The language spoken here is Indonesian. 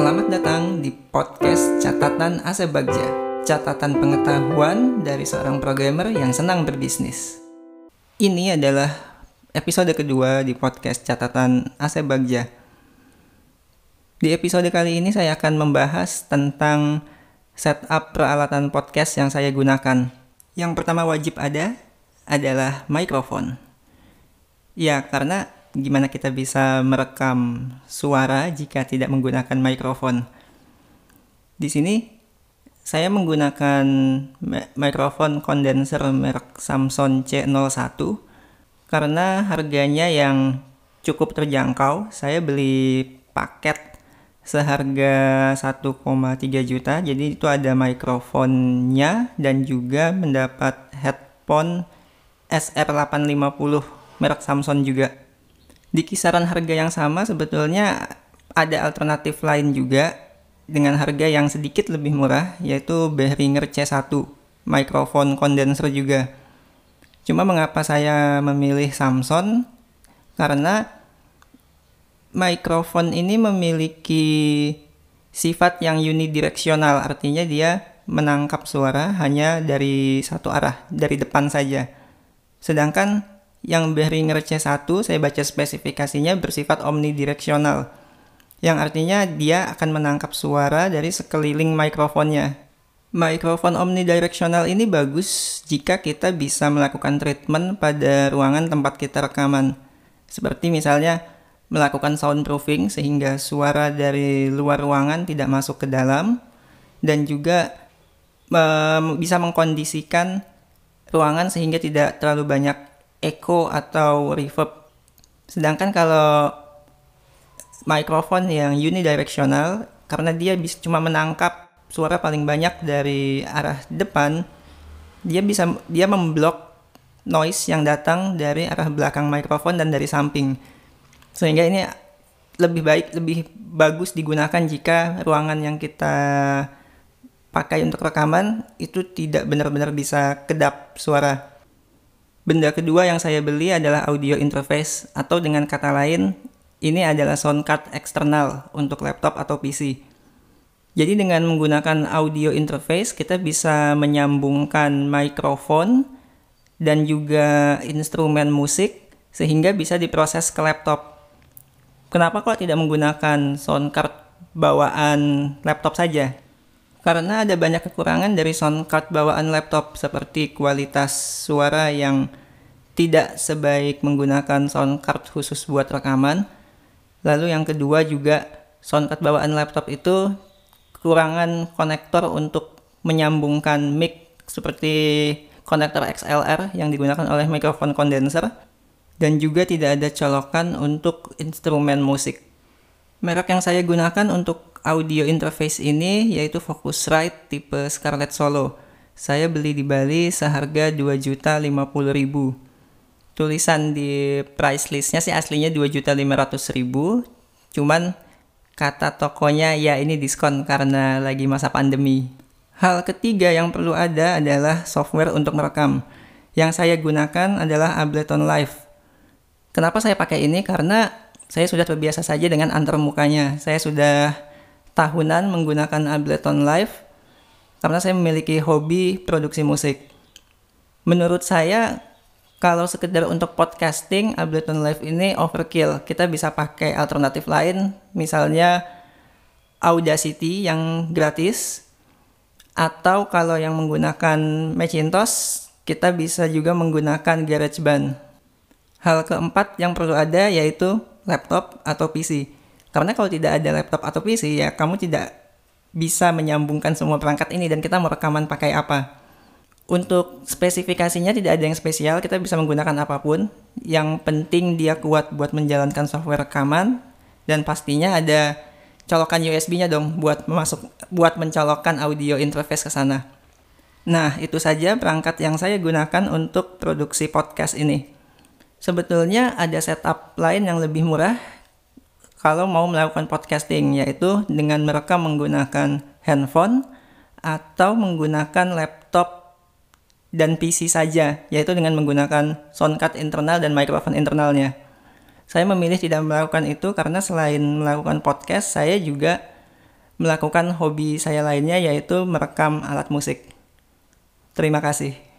Selamat datang di podcast Catatan Ase Bagja. Catatan pengetahuan dari seorang programmer yang senang berbisnis. Ini adalah episode kedua di podcast Catatan Ase Bagja. Di episode kali ini saya akan membahas tentang setup peralatan podcast yang saya gunakan. Yang pertama wajib ada adalah mikrofon. Ya, karena gimana kita bisa merekam suara jika tidak menggunakan mikrofon. Di sini saya menggunakan mikrofon kondenser merek Samsung C01 karena harganya yang cukup terjangkau. Saya beli paket seharga 1,3 juta. Jadi itu ada mikrofonnya dan juga mendapat headphone SR850 merek Samsung juga di kisaran harga yang sama sebetulnya ada alternatif lain juga dengan harga yang sedikit lebih murah yaitu Behringer C1 mikrofon kondenser juga. Cuma mengapa saya memilih Samsung? Karena mikrofon ini memiliki sifat yang unidireksional, artinya dia menangkap suara hanya dari satu arah, dari depan saja. Sedangkan yang Behringer C1 saya baca spesifikasinya bersifat omnidireksional yang artinya dia akan menangkap suara dari sekeliling mikrofonnya. Mikrofon omnidireksional ini bagus jika kita bisa melakukan treatment pada ruangan tempat kita rekaman. Seperti misalnya melakukan soundproofing sehingga suara dari luar ruangan tidak masuk ke dalam dan juga um, bisa mengkondisikan ruangan sehingga tidak terlalu banyak echo atau reverb. Sedangkan kalau mikrofon yang unidirectional karena dia bisa cuma menangkap suara paling banyak dari arah depan, dia bisa dia memblok noise yang datang dari arah belakang mikrofon dan dari samping. Sehingga ini lebih baik lebih bagus digunakan jika ruangan yang kita pakai untuk rekaman itu tidak benar-benar bisa kedap suara. Benda kedua yang saya beli adalah audio interface atau dengan kata lain ini adalah sound card eksternal untuk laptop atau PC. Jadi dengan menggunakan audio interface kita bisa menyambungkan mikrofon dan juga instrumen musik sehingga bisa diproses ke laptop. Kenapa kok tidak menggunakan sound card bawaan laptop saja? Karena ada banyak kekurangan dari sound card bawaan laptop seperti kualitas suara yang tidak sebaik menggunakan sound card khusus buat rekaman. Lalu yang kedua juga sound card bawaan laptop itu kekurangan konektor untuk menyambungkan mic seperti konektor XLR yang digunakan oleh mikrofon kondenser dan juga tidak ada colokan untuk instrumen musik. Merek yang saya gunakan untuk audio interface ini yaitu Focusrite tipe Scarlett Solo. Saya beli di Bali seharga 2.050.000. Tulisan di price listnya sih aslinya 2.500.000. Cuman kata tokonya ya ini diskon karena lagi masa pandemi. Hal ketiga yang perlu ada adalah software untuk merekam. Yang saya gunakan adalah Ableton Live. Kenapa saya pakai ini? Karena saya sudah terbiasa saja dengan antar mukanya. Saya sudah tahunan menggunakan Ableton Live karena saya memiliki hobi produksi musik. Menurut saya, kalau sekedar untuk podcasting, Ableton Live ini overkill. Kita bisa pakai alternatif lain, misalnya Audacity yang gratis, atau kalau yang menggunakan Macintosh, kita bisa juga menggunakan GarageBand. Hal keempat yang perlu ada yaitu laptop atau PC. Karena kalau tidak ada laptop atau PC ya kamu tidak bisa menyambungkan semua perangkat ini dan kita mau pakai apa. Untuk spesifikasinya tidak ada yang spesial, kita bisa menggunakan apa pun. Yang penting dia kuat buat menjalankan software rekaman dan pastinya ada colokan USB-nya dong buat masuk buat mencolokkan audio interface ke sana. Nah, itu saja perangkat yang saya gunakan untuk produksi podcast ini. Sebetulnya ada setup lain yang lebih murah kalau mau melakukan podcasting yaitu dengan merekam menggunakan handphone atau menggunakan laptop dan PC saja yaitu dengan menggunakan soundcard internal dan mikrofon internalnya. Saya memilih tidak melakukan itu karena selain melakukan podcast saya juga melakukan hobi saya lainnya yaitu merekam alat musik. Terima kasih.